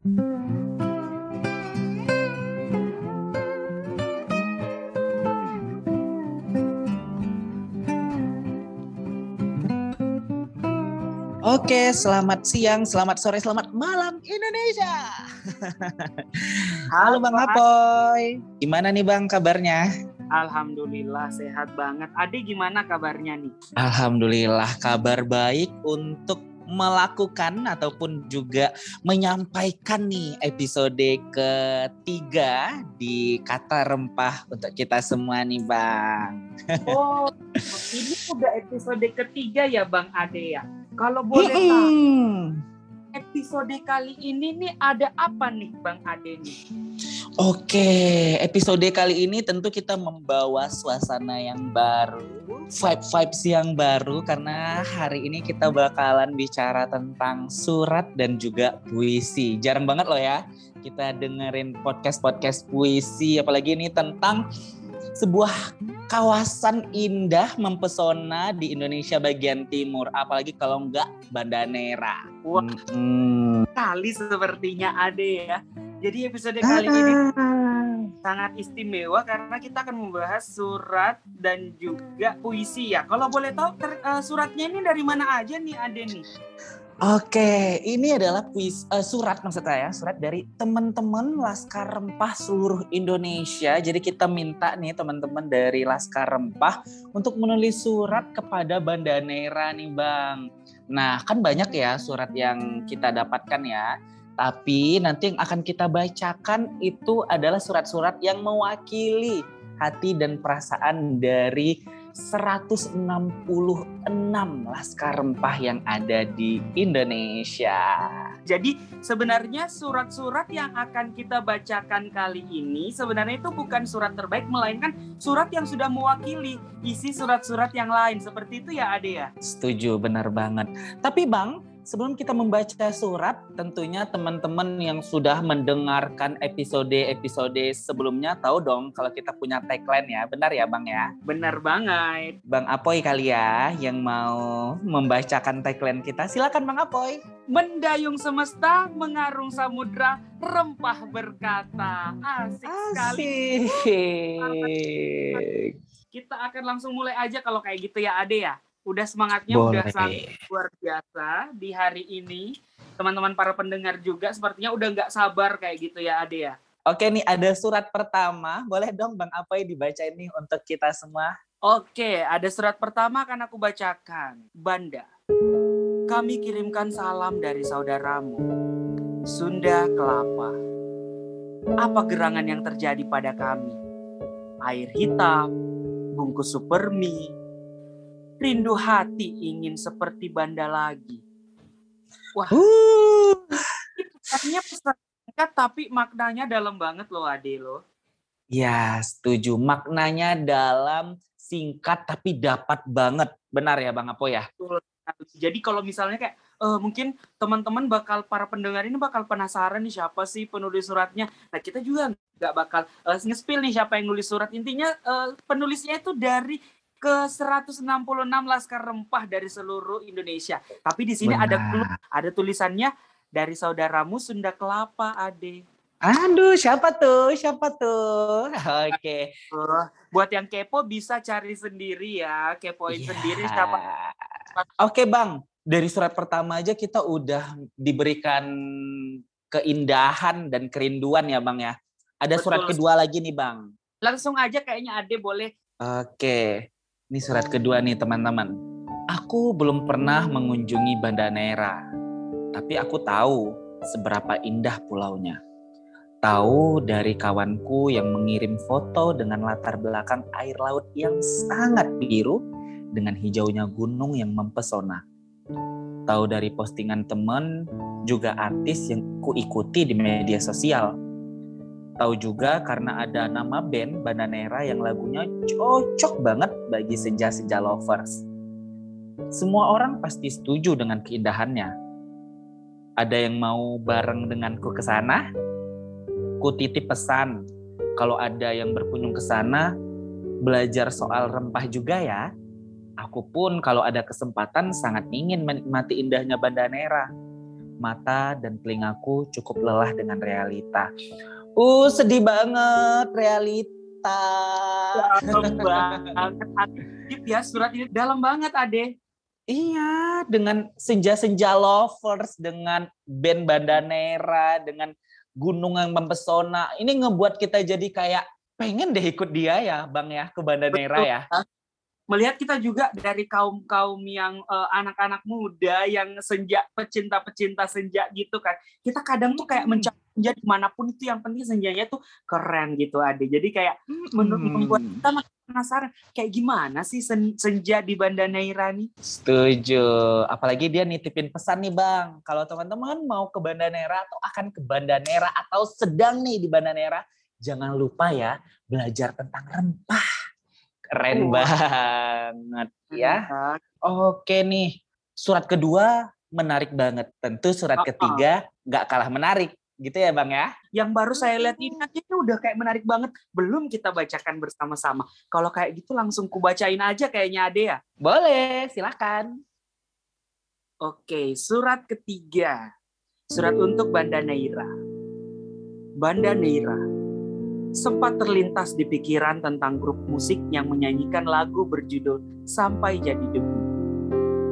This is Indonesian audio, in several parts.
Oke, selamat siang, selamat sore, selamat malam Indonesia. Halo Bang Apoy. Gimana nih Bang kabarnya? Alhamdulillah sehat banget. Ade gimana kabarnya nih? Alhamdulillah kabar baik untuk melakukan ataupun juga menyampaikan nih episode ketiga di kata rempah untuk kita semua nih Bang. Oh, ini udah episode ketiga ya Bang Ade ya? Kalau boleh tahu, episode kali ini nih ada apa nih Bang Ade nih? Oke, episode kali ini tentu kita membawa suasana yang baru, vibe-vibes yang baru karena hari ini kita bakalan bicara tentang surat dan juga puisi. Jarang banget loh ya kita dengerin podcast-podcast puisi apalagi ini tentang sebuah kawasan indah mempesona di Indonesia bagian timur apalagi kalau enggak Banda Nera. Wah, hmm. kali sepertinya Ade ya. Jadi episode kali ah. ini sangat istimewa karena kita akan membahas surat dan juga puisi ya. Kalau boleh tahu uh, suratnya ini dari mana aja nih Ade nih? Oke, ini adalah puis, uh, surat maksud saya, surat dari teman-teman Laskar Rempah seluruh Indonesia. Jadi kita minta nih teman-teman dari Laskar Rempah untuk menulis surat kepada Banda Nera nih Bang. Nah, kan banyak ya surat yang kita dapatkan ya. Tapi nanti yang akan kita bacakan itu adalah surat-surat yang mewakili hati dan perasaan dari 166 laskar rempah yang ada di Indonesia. Jadi sebenarnya surat-surat yang akan kita bacakan kali ini sebenarnya itu bukan surat terbaik melainkan surat yang sudah mewakili isi surat-surat yang lain. Seperti itu ya Ade ya? Setuju, benar banget. Tapi Bang, sebelum kita membaca surat, tentunya teman-teman yang sudah mendengarkan episode-episode sebelumnya tahu dong kalau kita punya tagline ya. Benar ya Bang ya? Benar banget. Bang Apoy kali ya yang mau membacakan tagline kita. Silakan Bang Apoy. Mendayung semesta, mengarung samudra, rempah berkata. Asik, Asik. sekali. Kita akan langsung mulai aja kalau kayak gitu ya Ade ya udah semangatnya Boleh. udah sangat luar biasa di hari ini. Teman-teman para pendengar juga sepertinya udah nggak sabar kayak gitu ya Ade ya. Oke nih ada surat pertama, boleh dong Bang apa yang dibaca ini untuk kita semua? Oke, ada surat pertama akan aku bacakan. Banda, kami kirimkan salam dari saudaramu, Sunda Kelapa. Apa gerangan yang terjadi pada kami? Air hitam, bungkus supermi, rindu hati ingin seperti Banda lagi. Wah, uh. pesannya pesan singkat tapi maknanya dalam banget loh Ade lo. Ya setuju, maknanya dalam singkat tapi dapat banget. Benar ya Bang Apo ya? Jadi kalau misalnya kayak uh, mungkin teman-teman bakal para pendengar ini bakal penasaran nih siapa sih penulis suratnya. Nah kita juga nggak bakal uh, nge-spill nih siapa yang nulis surat. Intinya uh, penulisnya itu dari ke 166 laskar rempah dari seluruh Indonesia. Tapi di sini ada ada tulisannya dari saudaramu Sunda Kelapa, Ade. Aduh, siapa tuh? Siapa tuh? Oke. Okay. buat yang kepo bisa cari sendiri ya, kepoin yeah. sendiri siapa. Oke, okay, Bang. Dari surat pertama aja kita udah diberikan keindahan dan kerinduan ya, Bang ya. Ada Betul. surat kedua lagi nih, Bang. Langsung aja kayaknya Ade boleh. Oke. Okay. Ini surat kedua nih teman-teman. Aku belum pernah mengunjungi Banda Nera, tapi aku tahu seberapa indah pulaunya. Tahu dari kawanku yang mengirim foto dengan latar belakang air laut yang sangat biru dengan hijaunya gunung yang mempesona. Tahu dari postingan teman, juga artis yang kuikuti di media sosial Tahu juga karena ada nama band Bandanera yang lagunya cocok banget bagi senja-senja lovers. Semua orang pasti setuju dengan keindahannya. Ada yang mau bareng denganku ke sana? Ku titip pesan, kalau ada yang berkunjung ke sana, belajar soal rempah juga ya. Aku pun kalau ada kesempatan sangat ingin menikmati indahnya Bandanera. mata dan telingaku cukup lelah dengan realita. Uh, sedih banget realita. Dalam banget. Ya surat ini dalam banget Ade. Iya, dengan senja-senja lovers, dengan band Bandanera, dengan gunung yang mempesona. Ini ngebuat kita jadi kayak pengen deh ikut dia ya, Bang ya, ke Bandanera ya. Melihat kita juga dari kaum-kaum yang uh, anak-anak muda yang senja pecinta-pecinta senja gitu kan. Kita kadang tuh kayak mencari senja di mana pun itu yang penting senjanya tuh keren gitu Ade. Jadi kayak menurut membuat kita penasaran kayak gimana sih sen senja di Banda Neira nih? Setuju. Apalagi dia nitipin pesan nih Bang. Kalau teman-teman mau ke Banda Neira atau akan ke Banda Neira atau sedang nih di Banda Neira, jangan lupa ya belajar tentang rempah. Keren Wah. banget ya. Oke nih, surat kedua menarik banget. Tentu surat Uh-uh. ketiga nggak kalah menarik. Gitu ya Bang ya? Yang baru saya lihat ini aja ini udah kayak menarik banget. Belum kita bacakan bersama-sama. Kalau kayak gitu langsung kubacain aja kayaknya Ade ya. Boleh, silakan. Oke, surat ketiga. Surat untuk Banda Neira. Banda Neira. Sempat terlintas di pikiran tentang grup musik yang menyanyikan lagu berjudul Sampai Jadi Debu.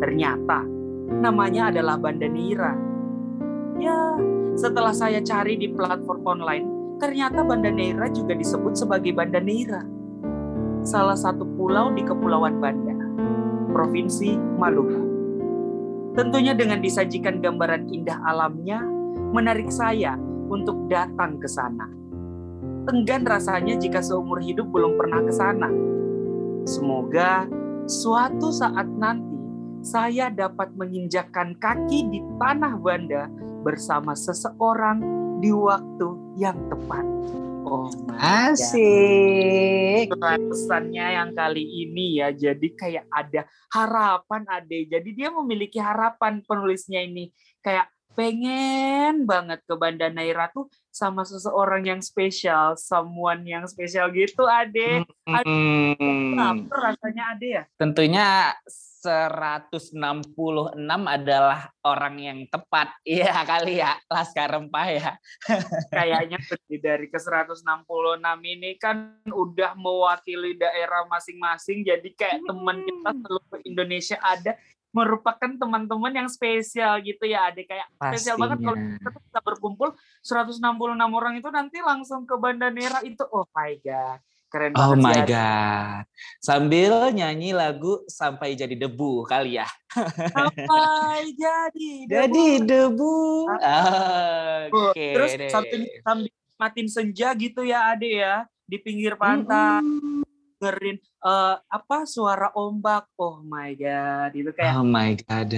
Ternyata namanya adalah Banda Neira. Ya, setelah saya cari di platform online, ternyata Banda Neira juga disebut sebagai Banda Neira. Salah satu pulau di Kepulauan Banda, Provinsi Maluku. Tentunya dengan disajikan gambaran indah alamnya, menarik saya untuk datang ke sana. Enggan rasanya jika seumur hidup belum pernah ke sana. Semoga suatu saat nanti saya dapat menginjakkan kaki di tanah Banda bersama seseorang di waktu yang tepat. Oh. Asik. Pesannya yang kali ini ya jadi kayak ada harapan ade jadi dia memiliki harapan penulisnya ini kayak pengen banget ke Banda Naira tuh sama seseorang yang spesial someone yang spesial gitu ade Hmm. Lapar rasanya ade ya Tentunya 166 adalah orang yang tepat. Iya kali ya, Laskar Rempah ya. kayaknya dari ke 166 ini kan udah mewakili daerah masing-masing jadi kayak teman kita seluruh Indonesia ada merupakan teman-teman yang spesial gitu ya adik kayak spesial banget kalau kita bisa berkumpul 166 orang itu nanti langsung ke Banda Nera itu oh my god keren Oh banget my sih, Ade. god. Sambil nyanyi lagu sampai jadi debu kali ya. sampai jadi Jadi debu. debu. Oke. terus deh. sambil sambil matiin senja gitu ya ade ya di pinggir pantai Mm-mm. dengerin eh, apa suara ombak. Oh my god, itu kayak Oh my god.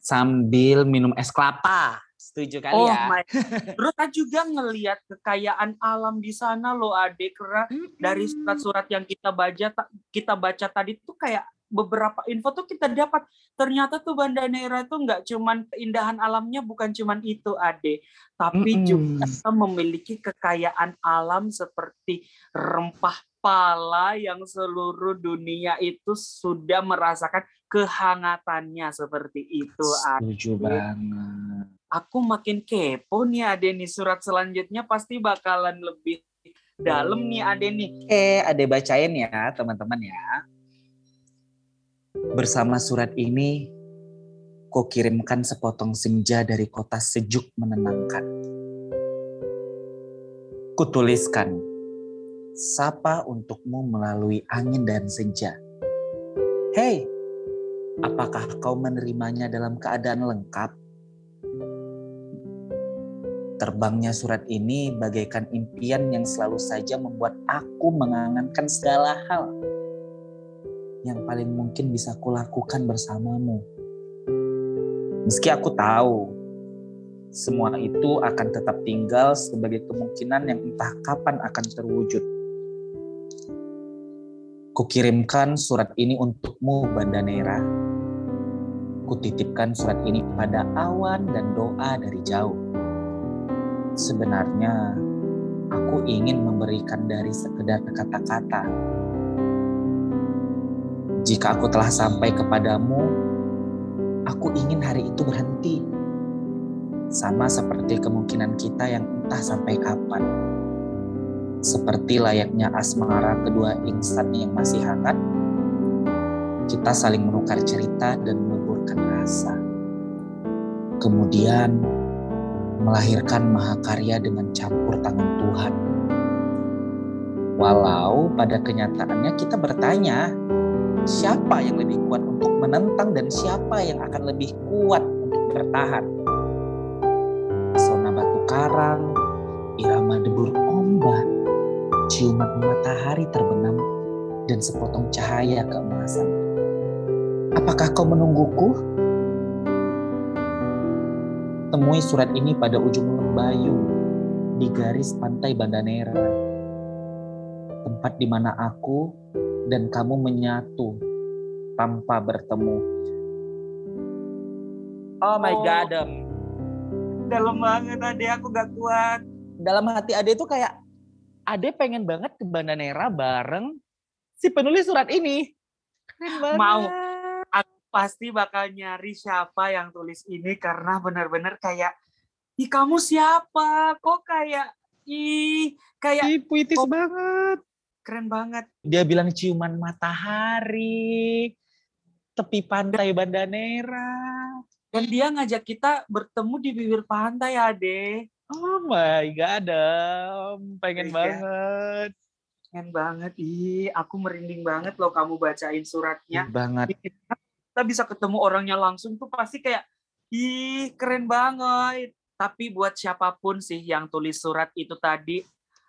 Sambil minum es kelapa. Setuju kali oh ya? my. Terus kita juga ngelihat kekayaan alam di sana loh, Ade. Karena dari surat-surat yang kita baca ta- kita baca tadi tuh kayak beberapa info tuh kita dapat ternyata tuh Banda Neira itu nggak cuman keindahan alamnya bukan cuman itu Ade tapi Mm-mm. juga memiliki kekayaan alam seperti rempah pala yang seluruh dunia itu sudah merasakan kehangatannya seperti itu Ade. Setuju banget. Aku makin kepo nih Ade nih surat selanjutnya pasti bakalan lebih dalam nih Ade nih. Oke, ada bacain ya teman-teman ya. Bersama surat ini, kau kirimkan sepotong senja dari kota sejuk menenangkan. Kutuliskan, sapa untukmu melalui angin dan senja. Hei, apakah kau menerimanya dalam keadaan lengkap? Terbangnya surat ini bagaikan impian yang selalu saja membuat aku mengangankan segala hal yang paling mungkin bisa kulakukan bersamamu. Meski aku tahu semua itu akan tetap tinggal sebagai kemungkinan yang entah kapan akan terwujud. Kukirimkan surat ini untukmu, Banda Nera. Kutitipkan surat ini pada awan dan doa dari jauh. Sebenarnya, aku ingin memberikan dari sekedar kata-kata. Jika aku telah sampai kepadamu, aku ingin hari itu berhenti. sama seperti kemungkinan kita yang entah sampai kapan. Seperti layaknya asmara kedua insan yang masih hangat, kita saling menukar cerita dan meleburkan rasa. Kemudian melahirkan mahakarya dengan campur tangan Tuhan. Walau pada kenyataannya kita bertanya, siapa yang lebih kuat untuk menentang dan siapa yang akan lebih kuat untuk bertahan. Pesona batu karang, irama debur ombak, ciuman matahari terbenam, dan sepotong cahaya keemasan. Apakah kau menungguku? Temui surat ini pada ujung lembayu di garis pantai Bandanera. Tempat di mana aku dan kamu menyatu tanpa bertemu. Oh my Oh. god, Em. Dalam banget Ade, aku gak kuat. dalam hati Ade tuh kayak Ade pengen banget ke Bandanera bareng si penulis surat ini. Keren banget. Mau. Pasti bakal nyari siapa yang tulis ini karena benar-benar kayak, ih kamu siapa? Kok kayak, ih kayak Ih, puitis Oh. banget. keren banget. Dia bilang ciuman matahari, tepi pantai Bandanera. Dan dia ngajak kita bertemu di bibir pantai, Ade. Oh my god, Em. pengen Iya. banget. Keren banget. Ih, aku merinding banget loh kamu bacain suratnya. Banget. Kita bisa ketemu orangnya langsung tuh pasti kayak, ih keren banget. Tapi buat siapa pun sih yang tulis surat itu tadi,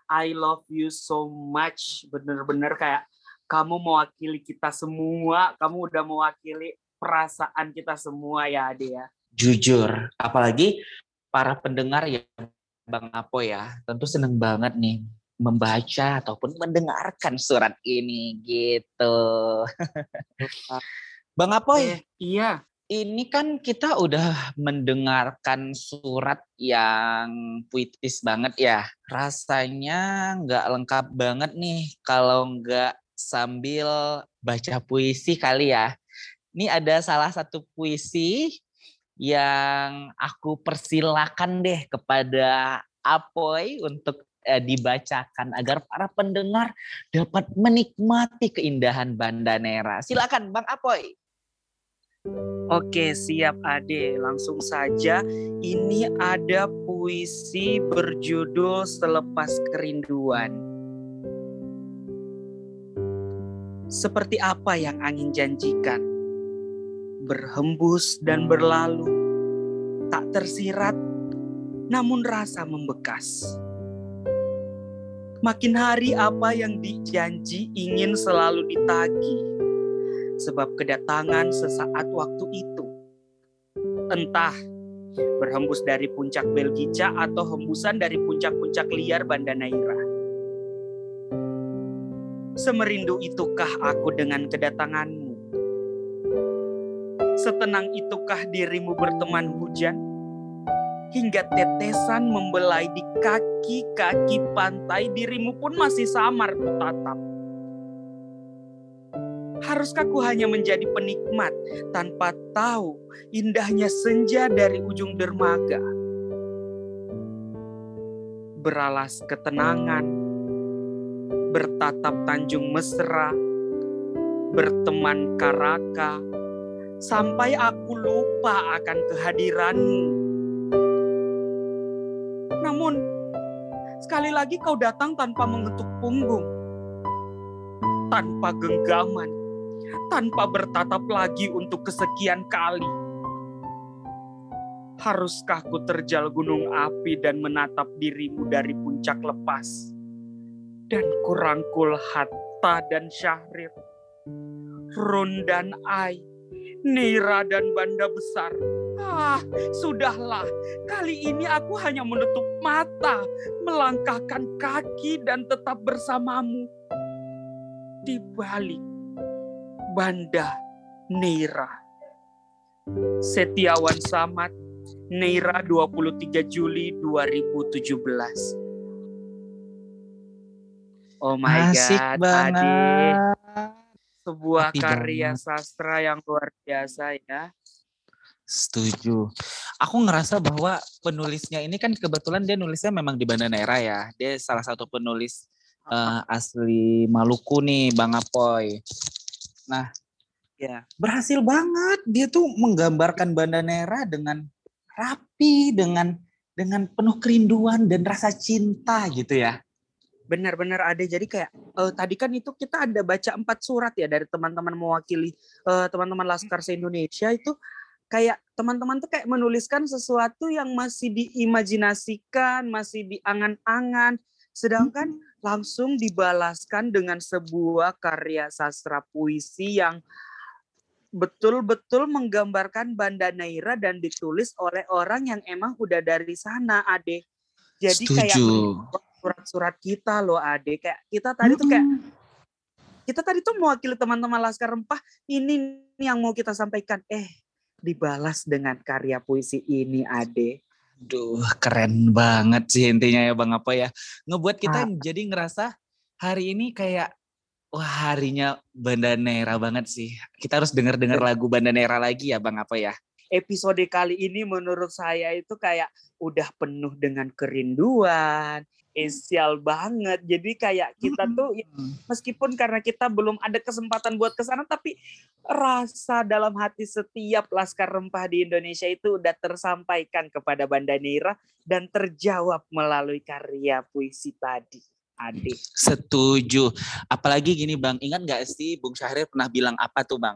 I love you so much. Bener-bener kayak kamu mewakili kita semua. Kamu udah mewakili perasaan kita semua ya Ade ya. Jujur, apalagi para pendengar ya Bang Apo ya, tentu seneng banget nih membaca ataupun mendengarkan surat ini gitu. Bang Apoy, Eh, iya, ini kan kita udah mendengarkan surat yang puitis banget ya. Rasanya nggak lengkap banget nih kalau nggak sambil baca puisi kali ya. Ini ada salah satu puisi yang aku persilakan deh kepada Apoy untuk eh, dibacakan agar para pendengar dapat menikmati keindahan Bandanera. Silakan Bang Apoy. Oke, siap Ade. Langsung saja, ini ada puisi berjudul Selepas Kerinduan. Seperti apa yang angin janjikan, berhembus dan berlalu, tak tersirat, namun rasa membekas. Makin hari apa yang dijanji ingin selalu ditagih sebab kedatangan sesaat waktu itu. Entah berhembus dari puncak Belgica atau hembusan dari puncak-puncak liar Banda Neira. Semerindu itukah aku dengan kedatanganmu? Setenang itukah dirimu berteman hujan? Hingga tetesan membelai di kaki-kaki pantai dirimu pun masih samar kutatap. Haruskah ku hanya menjadi penikmat tanpa tahu indahnya senja dari ujung dermaga? Beralas ketenangan, bertatap Tanjung Mesra, berteman Karaka, sampai aku lupa akan kehadiranmu. Namun, sekali lagi kau datang tanpa mengetuk punggung, tanpa genggaman, tanpa bertatap lagi untuk kesekian kali. Haruskah ku terjal gunung api dan menatap dirimu dari puncak lepas? Dan kurangkul Hatta dan Syahrir, Run dan Ai, Nira dan Banda Besar. Ah, sudahlah. Kali ini aku hanya menutup mata, melangkahkan kaki dan tetap bersamamu. Di balik Banda Neira. Setiawan Samad, Neira 23 Juli 2017. Oh my Asik God, banget. Sebuah Hati karya banget. sastra yang luar biasa ya. Setuju. aku ngerasa bahwa penulisnya ini kan kebetulan dia nulisnya memang di Banda Neira ya. Dia salah satu penulis uh, asli Maluku nih, Bang Apoy. Nah, ya berhasil banget dia tuh menggambarkan Banda Neira dengan rapi, dengan dengan penuh kerinduan dan rasa cinta gitu ya. Benar-benar ada. Jadi kayak uh, tadi kan itu kita ada baca empat surat ya dari teman-teman mewakili uh, teman-teman Laskar se-Indonesia itu kayak teman-teman tuh kayak menuliskan sesuatu yang masih diimajinasikan, masih diangan-angan, sedangkan langsung dibalaskan dengan sebuah karya sastra puisi yang betul-betul menggambarkan Banda Neira dan ditulis oleh orang yang emang udah dari sana, Ade. Jadi Setuju. kayak surat-surat kita loh Ade kayak kita tadi tuh kayak kita tadi tuh mewakili teman-teman Laskar Rempah ini yang mau kita sampaikan eh dibalas dengan karya puisi ini Ade. Duh, keren banget sih intinya ya Bang apa ya. Ngebuat kita ah. jadi ngerasa hari ini kayak wah harinya Banda Nera banget sih. Kita harus denger-denger lagu Banda Nera lagi ya Bang apa ya. Episode kali ini menurut saya itu kayak udah penuh dengan kerinduan, spesial banget. Jadi kayak kita tuh ya, meskipun karena kita belum ada kesempatan buat ke sana tapi rasa dalam hati setiap laskar rempah di Indonesia itu udah tersampaikan kepada Banda Nira dan terjawab melalui karya puisi tadi. Adik. Setuju. Apalagi gini Bang, ingat gak sih Bung Syahrir pernah bilang apa tuh Bang?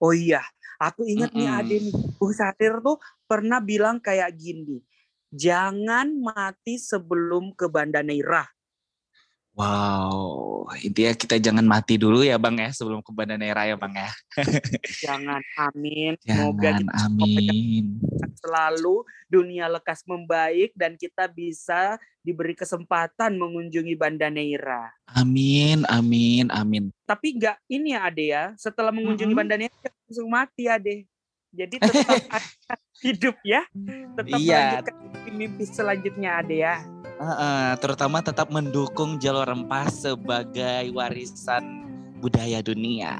Oh iya, aku ingat mm -hmm. nih Ade nih. Bung Syahrir tuh pernah bilang kayak gini jangan mati sebelum ke Banda Neira. Wow, intinya kita jangan mati dulu ya Bang ya sebelum ke Banda Neira ya Bang ya. jangan, amin. Semoga kita amin. selalu dunia lekas membaik dan kita bisa diberi kesempatan mengunjungi Banda Neira. Amin, amin, amin. Tapi enggak ini ya Ade ya, setelah mengunjungi mm -hmm. Banda Neira langsung mati Ade. Jadi tetap hidup ya, tetap iya. melanjutkan mimpi selanjutnya ada ya. Uh, uh, terutama tetap mendukung jalur rempah sebagai warisan budaya dunia,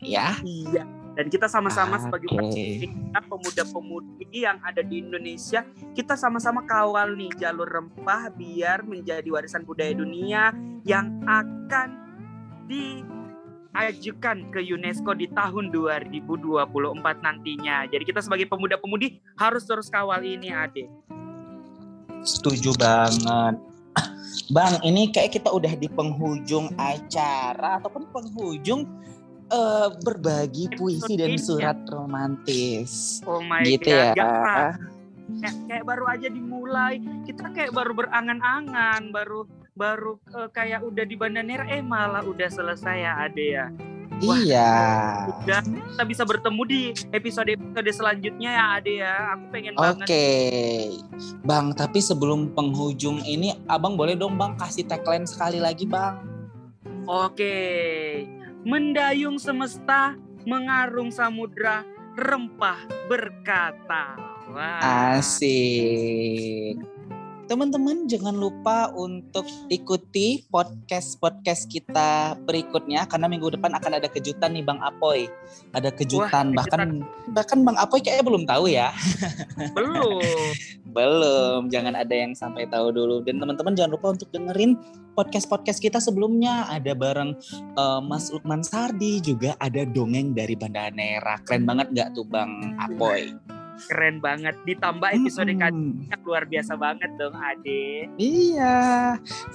ya. Iya. Dan kita sama-sama okay. sebagai pemuda-pemudi yang ada di Indonesia, kita sama-sama kawal nih jalur rempah biar menjadi warisan budaya dunia yang akan di ajukan ke UNESCO di tahun 2024 nantinya. Jadi kita sebagai pemuda-pemudi harus terus kawal ini, Ade. Setuju banget. Bang, ini kayak kita udah di penghujung acara ataupun penghujung uh, berbagi puisi dan surat romantis. Oh my gitu God. ya. Kayak, kayak baru aja dimulai, kita kayak baru berangan-angan, baru baru uh, kayak udah di Bandanera eh malah udah selesai ya Ade ya. Wah, iya. Udah kita bisa bertemu di episode-episode selanjutnya ya Ade ya. Aku pengen okay. banget. Oke. Bang, tapi sebelum penghujung ini Abang boleh dong Bang kasih tagline sekali lagi Bang. Oke. Mendayung semesta, mengarung samudra, rempah berkata. Wah. Asik. Teman-teman jangan lupa untuk ikuti podcast-podcast kita berikutnya karena minggu depan akan ada kejutan nih Bang Apoy. Ada kejutan Wah, bahkan kejutan. bahkan Bang Apoy kayaknya belum tahu ya. Belum. belum, jangan ada yang sampai tahu dulu dan teman-teman jangan lupa untuk dengerin podcast-podcast kita sebelumnya ada bareng uh, Mas Lukman Sardi juga ada dongeng dari Banda Nera. Keren banget nggak tuh Bang Apoy? Keren banget. Ditambah episode hmm. kalinya luar biasa banget dong Ade. Iya.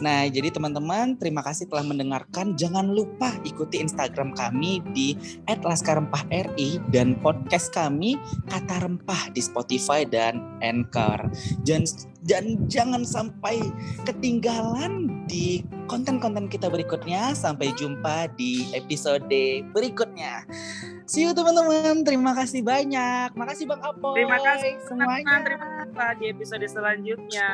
Nah jadi teman-teman terima kasih telah mendengarkan. Jangan lupa ikuti Instagram kami di @laskarempahri dan podcast kami kata rempah di Spotify dan Anchor. Dan dan jangan sampai ketinggalan di konten-konten kita berikutnya sampai jumpa di episode berikutnya See you teman-teman. Terima kasih banyak. Makasih Bang Apo. Terima kasih semuanya. Terima kasih di episode selanjutnya.